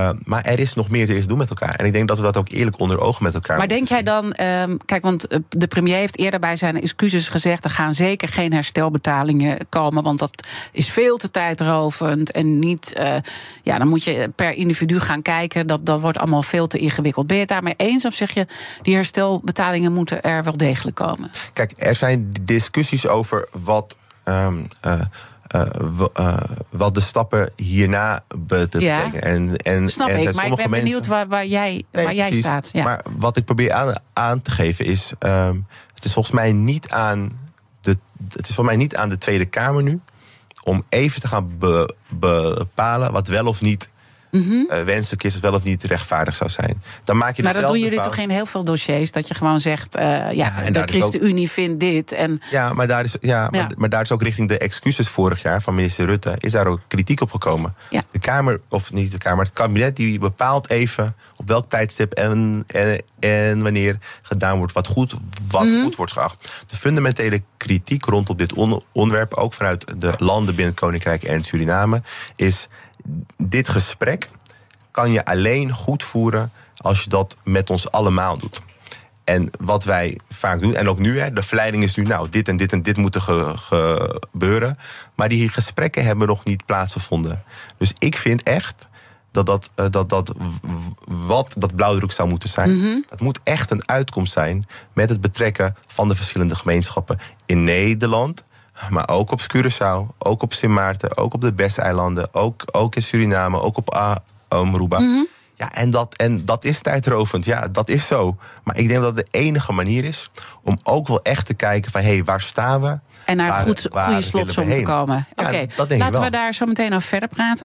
Uh, maar er is nog meer te doen met elkaar. En ik denk dat we dat ook eerlijk onder ogen met elkaar Maar denk jij dan, uh, kijk, want eh, de premier heeft eerder bij zijn excuses gezegd: er gaan zeker geen herstelbetalingen komen, want dat is veel te tijdrovend. En niet, uh, ja, dan moet je per individu gaan kijken. Dat, dat wordt allemaal veel te ingewikkeld. Ben je het daarmee eens of zeg je, die herstelbetalingen moeten er wel degelijk komen? Kijk, er zijn discussies over wat. Um, uh, wat de stappen hierna betekenen. Ja, en, en, snap en, ik, maar ik ben benieuwd waar, waar jij, waar jij staat. Ja. Maar wat ik probeer aan, aan te geven is... Uh, het is volgens mij niet aan de, het is voor mij niet aan de Tweede Kamer nu... om even te gaan be, bepalen wat wel of niet mm -hmm. uh, wenselijk is, of wel of niet rechtvaardig zou zijn. Dan maak je maar dat doen jullie toch geen heel veel dossiers? Dat je gewoon zegt, uh, ja, de ChristenUnie vindt dit. En... Ja, maar daar, is, ja, ja. Maar, maar, daar is ook richting de excuses vorig jaar van minister Rutte... is daar ook kritiek op gekomen. Ja. De Kamer, of niet de Kamer, het kabinet die bepaalt even... op welk tijdstip en, en, en wanneer gedaan wordt wat goed, wat mm -hmm. goed wordt geacht. De fundamentele kritiek rondom dit onderwerp... ook vanuit de landen binnen het Koninkrijk en Suriname... is dit gesprek kan je alleen goed voeren als je dat met ons allemaal doet. En wat wij vaak doen, en ook nu, hè, de verleiding is nu, nou, dit en dit en dit moeten gebeuren. Maar die gesprekken hebben nog niet plaatsgevonden. Dus ik vind echt dat dat, eh, dat, dat wat dat blauwdruk zou moeten zijn. Mm Het moet echt een uitkomst zijn met het betrekken van de verschillende gemeenschappen in Nederland maar ook op Curaçao, ook op Sint Maarten, ook op de Besteilanden, ook, ook in Suriname, ook op Aruba. Mm Ja, en dat, en dat is tijdrovend. Ja, dat is zo. Maar ik denk dat het de enige manier is om ook wel echt te kijken van hé, hey, waar staan we? En naar Waar- goed, waar goede we slotsom te komen. Ja, Oké, laten we daar zo meteen over verder praten.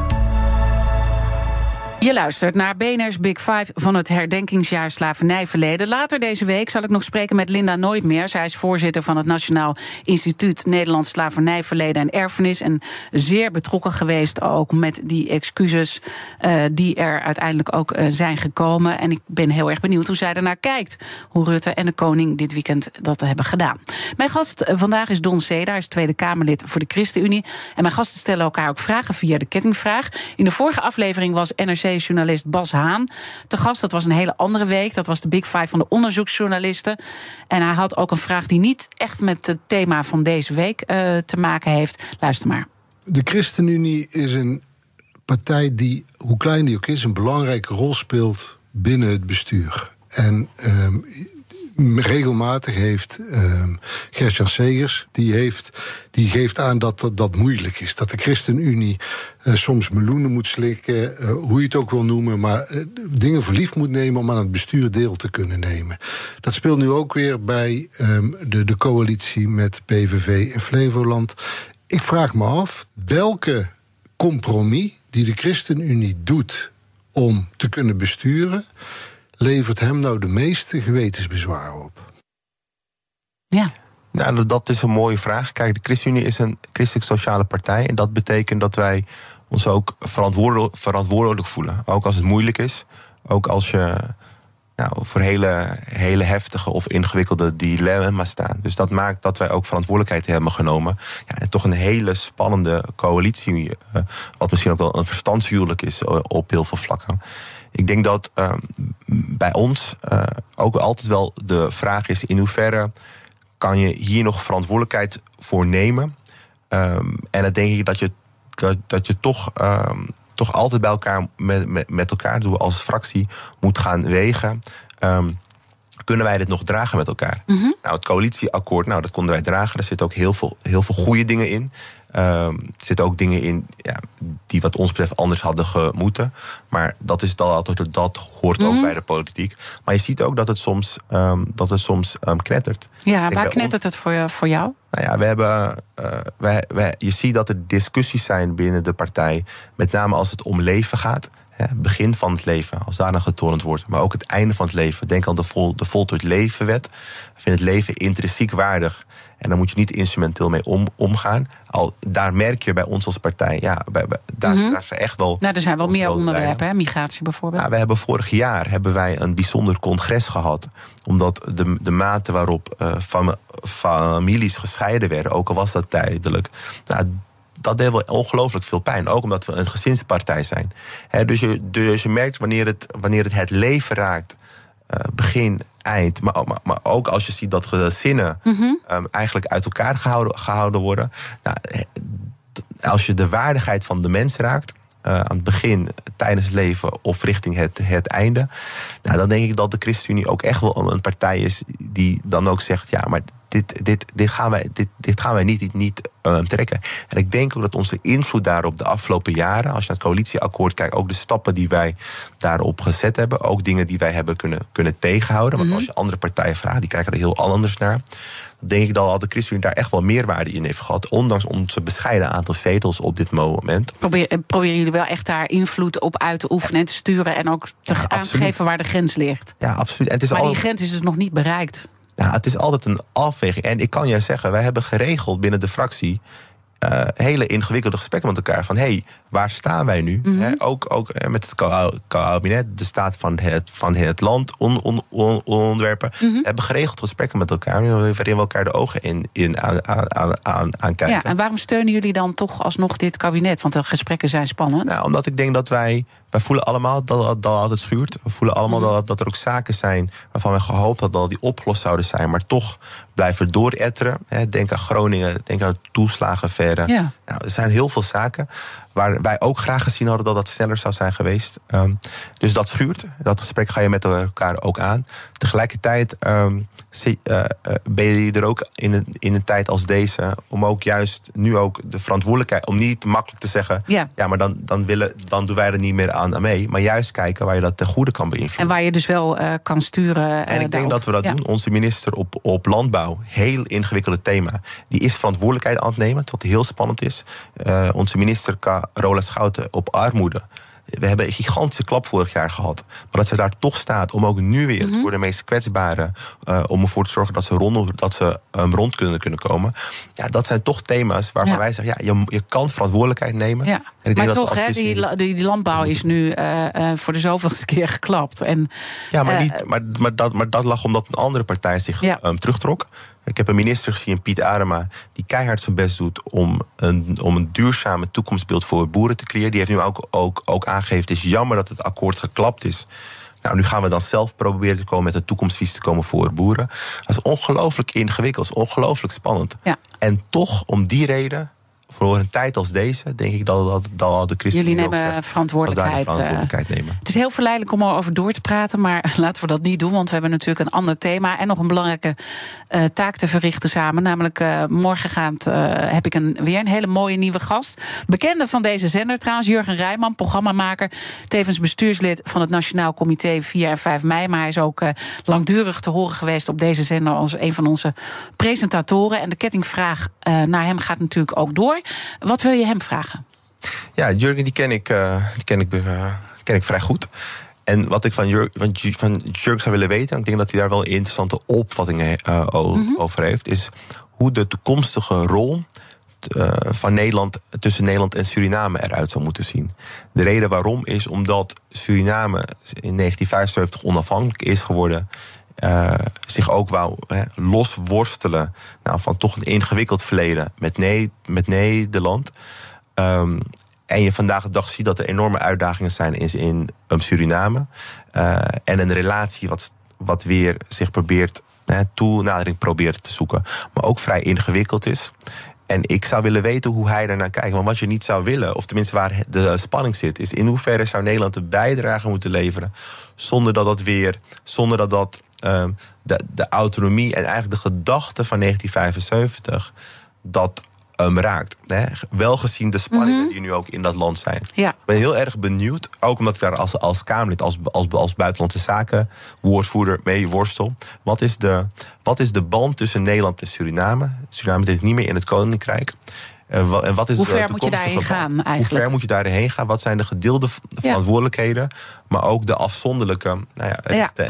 Je luistert naar BNR's Big Five van het herdenkingsjaar slavernijverleden. Later deze week zal ik nog spreken met Linda Nooitmeer. Zij is voorzitter van het Nationaal Instituut Nederlands Slavernijverleden en Erfenis. En zeer betrokken geweest ook met die excuses eh, die er uiteindelijk ook eh, zijn gekomen. En ik ben heel erg benieuwd hoe zij ernaar kijkt. Hoe Rutte en de koning dit weekend dat hebben gedaan. Mijn gast eh, vandaag is Don Seda, is Tweede Kamerlid voor de ChristenUnie. En mijn gasten stellen elkaar ook vragen via de kettingvraag. In de vorige aflevering was NRC-journalist Bas Haan te gast. Dat was een hele andere week. Dat was de Big Five van de onderzoeksjournalisten. En hij had ook een vraag die niet echt met het thema van deze week eh, te maken heeft. Luister maar. De ChristenUnie is een partij die, hoe klein die ook is, een belangrijke rol speelt binnen het bestuur. En ehm, regelmatig heeft ehm Gert-Jan Segers, die, heeft, die geeft aan dat, dat dat moeilijk is. Dat de ChristenUnie eh, soms meloenen moet slikken, eh, hoe je het ook wil noemen, maar eh, dingen voor lief moet nemen om aan het bestuur deel te kunnen nemen. Dat speelt nu ook weer bij ehm, de, de coalitie met PVV en Flevoland. Ik vraag me af welke compromis die de ChristenUnie doet om te kunnen besturen, levert hem nou de meeste gewetensbezwaren op. Ja. Nou, dat- is een mooie vraag. Kijk, de ChristenUnie is een christelijk-sociale partij. En dat betekent dat wij ons ook verantwoordelijk, verantwoordelijk voelen. Ook als het moeilijk is. Ook als je nou, voor hele, hele heftige of ingewikkelde dilemma's staan. Dus dat maakt dat wij ook verantwoordelijkheid hebben genomen. Ja, en toch een hele spannende coalitie. eh, wat misschien ook wel een verstandshuwelijk is eh, op heel veel vlakken. Ik denk dat eh, bij ons eh, ook altijd wel de vraag is: in hoeverre kan je hier nog verantwoordelijkheid voor nemen? Ehm, en dan denk ik dat je, dat, dat je toch, ehm, toch altijd bij elkaar met, met, met elkaar doen als fractie moet gaan wegen. Ehm, kunnen wij dit nog dragen met elkaar? Nou, het coalitieakkoord, nou, dat konden wij dragen. Er zitten ook heel veel, heel veel goede dingen in. Ehm, er zitten ook dingen in ja, die wat ons betreft anders hadden gemoeten. Maar dat, is dan altijd, dat hoort ook bij de politiek. Maar je ziet ook dat het soms, ehm, dat het soms ehm, knettert. Ja, waar knettert het voor, voor jou? nou ja, we hebben. wij, wij, je ziet dat er discussies zijn binnen de partij. Met name als het om leven gaat. Hè, begin van het leven, als daarna getornd wordt. Maar ook het einde van het leven. Denk aan de, vol, de voltooid levenwet. Ik vind het leven intrinsiek waardig. En daar moet je niet instrumenteel mee om, omgaan. Al, daar merk je bij ons als partij. Ja, bij, bij- daar, daar is echt wel. Nou, er zijn wel meer onderwerpen, hè? migratie bijvoorbeeld. ja, we hebben vorig jaar hebben wij een bijzonder congres gehad. Omdat de, de mate waarop eh, fam- families gescheiden werden, ook al was dat tijdelijk. Nou, dat deed wel ongelooflijk veel pijn. Ook omdat we een gezinspartij zijn. Dus, je, dus je merkt wanneer het, wanneer het het leven raakt. eh, begin, eind. Maar, maar, maar ook als je ziet dat gezinnen ehm, eigenlijk uit elkaar gehouden, gehouden worden. Nou, eh, als je de waardigheid van de mens raakt. eh, aan het begin, tijdens het leven of richting het, het einde. Nou, dan denk ik dat de ChristenUnie ook echt wel een partij is die dan ook zegt: ja, maar dit, dit, dit, gaan, wij, dit, dit gaan wij niet, niet eh, trekken. En ik denk ook dat onze invloed daarop de afgelopen jaren, als je naar het coalitieakkoord kijkt, ook de stappen die wij daarop gezet hebben, ook dingen die wij hebben kunnen, kunnen tegenhouden. Want als je andere partijen vraagt, die kijken er heel anders naar. Dan denk ik dat de ChristenUnie daar echt wel meerwaarde in heeft gehad. Ondanks onze bescheiden aantal zetels op dit moment. Probeer, eh, proberen jullie wel echt daar invloed op uit te oefenen en te sturen en ook te Ja, aan te absoluut. geven waar de grens ligt. Ja, absoluut. En het is Maar al... die grens is dus nog niet bereikt. Nou, het is altijd een afweging. En ik kan je zeggen, wij hebben geregeld binnen de fractie. eh, hele ingewikkelde gesprekken met elkaar. Van hey, waar staan wij nu? Hè, ook ook eh, met het ka- kabinet, de staat van het, van het land on- on- onderwerpen. We hebben geregeld gesprekken met elkaar. Waarin we elkaar de ogen in, in aan, aan, aan, aan kijken. Ja, en waarom steunen jullie dan toch alsnog dit kabinet? Want de gesprekken zijn spannend. Nou, omdat ik denk dat wij wij voelen allemaal dat, dat het schuurt. We voelen allemaal mhm. dat, dat er ook zaken zijn waarvan we gehoopt hadden dat die opgelost zouden zijn, maar toch blijven dooretteren. Denk aan Groningen, denk aan de toeslagenverre. Ja. Nou, er zijn heel veel zaken waar wij ook graag gezien hadden dat dat sneller zou zijn geweest. Um, dus dat schuurt. Dat gesprek ga je met elkaar ook aan. Tegelijkertijd um, uh, ben je er ook in een, in een tijd als deze om ook juist nu ook de verantwoordelijkheid, om niet makkelijk te zeggen, ja, ja maar dan, dan, willen, dan doen wij er niet meer aan mee. Maar juist kijken waar je dat ten goede kan beïnvloeden. En waar je dus wel uh, kan sturen. en ik denk dat we dat doen. Onze minister op, op landbouw, heel ingewikkelde thema, die is verantwoordelijkheid aan het nemen, wat heel spannend is. Onze minister Rola Schouten op armoede we hebben een gigantische klap vorig jaar gehad. Maar dat ze daar toch staat om ook nu weer mhm. voor de meest kwetsbaren... Uh, om ervoor te zorgen dat ze rond, dat ze, um, rond kunnen, kunnen komen. Ja, dat zijn toch thema's waarvan wij zeggen... ja, je, je kan verantwoordelijkheid nemen. Ja. En ik maar denk toch, dat hè, die, die, landbouw is nu uh, uh, voor de zoveelste keer geklapt. En, ja, maar, niet, maar, maar, dat, maar dat lag omdat een andere partij zich ja. um, terugtrok. Ik heb een minister gezien, Piet Adema, die keihard zijn best doet om een, om een duurzame toekomstbeeld voor boeren te creëren. Die heeft nu ook, ook, ook aangegeven: het is jammer dat het akkoord geklapt is. Nou, nu gaan we dan zelf proberen te komen met een toekomstvisie te komen voor boeren. Dat is ongelooflijk ingewikkeld, ongelooflijk spannend. Ja. En toch, om die reden, voor een tijd als deze, denk ik dat, dat, dat de christenen. Jullie nemen verantwoordelijkheid. verantwoordelijkheid eh, nemen. Het is heel verleidelijk om erover door te praten, maar laten we dat niet doen, want we hebben natuurlijk een ander thema en nog een belangrijke uh, taak te verrichten samen. Namelijk uh, morgengaand uh, heb ik een, weer een hele mooie nieuwe gast. Bekende van deze zender trouwens, Jurgen Rijman, programmamaker, tevens bestuurslid van het Nationaal Comité 4 en 5 mei. Maar hij is ook langdurig te horen geweest op deze zender als een van onze presentatoren. En de kettingvraag naar hem gaat natuurlijk ook door. Wat wil je hem vragen? Ja, Jurgen, die ken ik, uh, die ken ik, uh, ken ik vrij goed. En wat ik van Jurgen, van zou willen weten, en ik denk dat hij daar wel interessante opvattingen uh, over heeft, is hoe de toekomstige rol van Nederland tussen Nederland en Suriname eruit zou moeten zien. De reden waarom is omdat Suriname in 1975 onafhankelijk is geworden. Uh, zich ook wou hè, losworstelen nou, van toch een ingewikkeld verleden met, met Nederland. Um, en je vandaag de dag ziet dat er enorme uitdagingen zijn in, in Suriname. Uh, en een relatie wat, wat weer zich probeert, hè, toenadering probeert te zoeken, maar ook vrij ingewikkeld is. En ik zou willen weten hoe hij naar kijkt. Want wat je niet zou willen, of tenminste waar de spanning zit, is in hoeverre zou Nederland een bijdrage moeten leveren. Zonder dat dat weer, zonder dat dat um, de, de autonomie en eigenlijk de gedachte van 1975 dat um, raakt. Hè? Wel gezien de spanningen mhm. die nu ook in dat land zijn. Ja. Ik ben heel erg benieuwd, ook omdat ik daar als, als Kamerlid, als, als, als buitenlandse zaken woordvoerder mee worstel. Wat is, de, wat is de band tussen Nederland en Suriname? Suriname zit niet meer in het Koninkrijk. En wat is Hoe ver moet je daarheen gaan eigenlijk? Hoe ver moet je daarheen gaan? Wat zijn de gedeelde verantwoordelijkheden? Maar ook de afzonderlijke nou ja, rechten,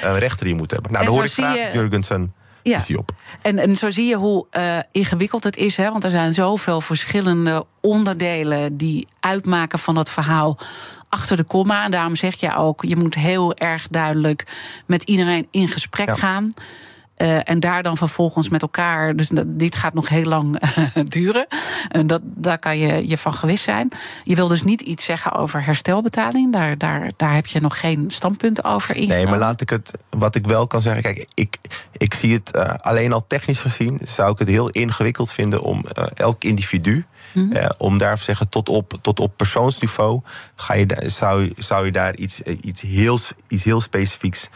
ja. rechten die je moet hebben. Nou, dan hoor ik graag je... Jurgensen ja. op. En, en zo zie je hoe uh, ingewikkeld het is. Hè? Want er zijn zoveel verschillende onderdelen die uitmaken van het verhaal achter de komma. En daarom zeg je ook, je moet heel erg duidelijk met iedereen in gesprek gaan. Uh, en daar dan vervolgens met elkaar. Dus dit gaat nog heel lang uh, duren. En dat, daar kan je je van gewis zijn. Je wil dus niet iets zeggen over herstelbetaling. Daar, daar, daar heb je nog geen standpunt over. Nee, maar laat ik het. Wat ik wel kan zeggen. Kijk, ik, ik zie het uh, alleen al technisch gezien. Zou ik het heel ingewikkeld vinden om elk individu. Mm -hmm. om daar te zeggen, tot op, tot op persoonsniveau ga je, zou, zou je daar iets, iets, heel, iets heel specifieks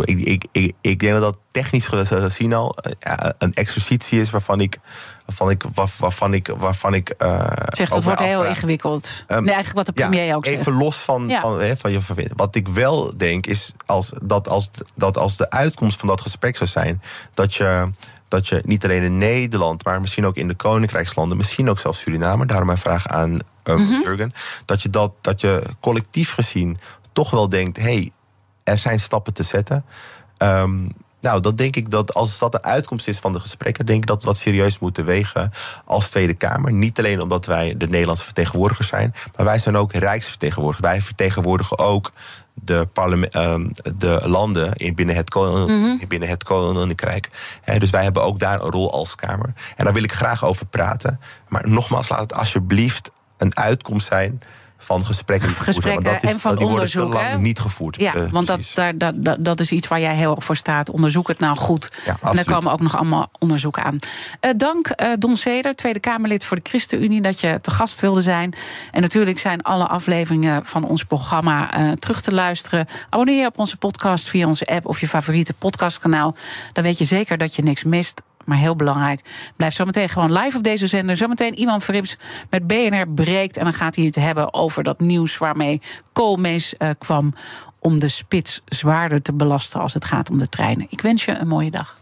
ik, ik, ik, ik denk dat dat technisch gezien al eh, een exercitie is waarvan ik. Waarvan ik, waarvan ik, waarvan ik uh, zeg, dat wordt heel ingewikkeld. Um, nee, eigenlijk wat de premier ja, ook zegt. Even los van, van, he, van je Wat ik wel denk is als, dat, als, dat als de uitkomst van dat gesprek zou zijn. dat je, dat je niet alleen in Nederland, maar misschien ook in de Koninkrijkslanden, misschien ook zelfs Suriname, daarom mijn vraag aan mm -hmm. Jurgen, dat je, dat, dat je collectief gezien toch wel denkt: hé, hey, er zijn stappen te zetten. Um, nou, dat denk ik dat als dat de uitkomst is van de gesprekken, denk ik dat we wat serieus moeten wegen als Tweede Kamer. Niet alleen omdat wij de Nederlandse vertegenwoordigers zijn, maar wij zijn ook rijksvertegenwoordigers. Wij vertegenwoordigen ook de, ehm, de landen in binnen, het mm binnen het Koninkrijk. dus wij hebben ook daar een rol als Kamer. En daar wil ik graag over praten. Maar nogmaals, laat het alsjeblieft een uitkomst zijn van gesprekken, gesprekken dat is, en van die onderzoek. Te lang niet gevoerd. Ja, uh, want dat, daar, dat, dat, is iets waar jij heel erg voor staat. Onderzoek het nou goed. Ja, en daar komen ook nog allemaal onderzoeken aan. Uh, dank uh, Don Seder, Tweede Kamerlid voor de ChristenUnie, dat je te gast wilde zijn. En natuurlijk zijn alle afleveringen van ons programma terug te luisteren. Abonneer je op onze podcast via onze app of je favoriete podcastkanaal. Dan weet je zeker dat je niks mist maar heel belangrijk. Blijf zometeen gewoon live op deze zender. Zometeen iemand Verrips met BNR breekt. En dan gaat hij het hebben over dat nieuws waarmee Koolmees uh, kwam. om de spits zwaarder te belasten als het gaat om de treinen. Ik wens je een mooie dag.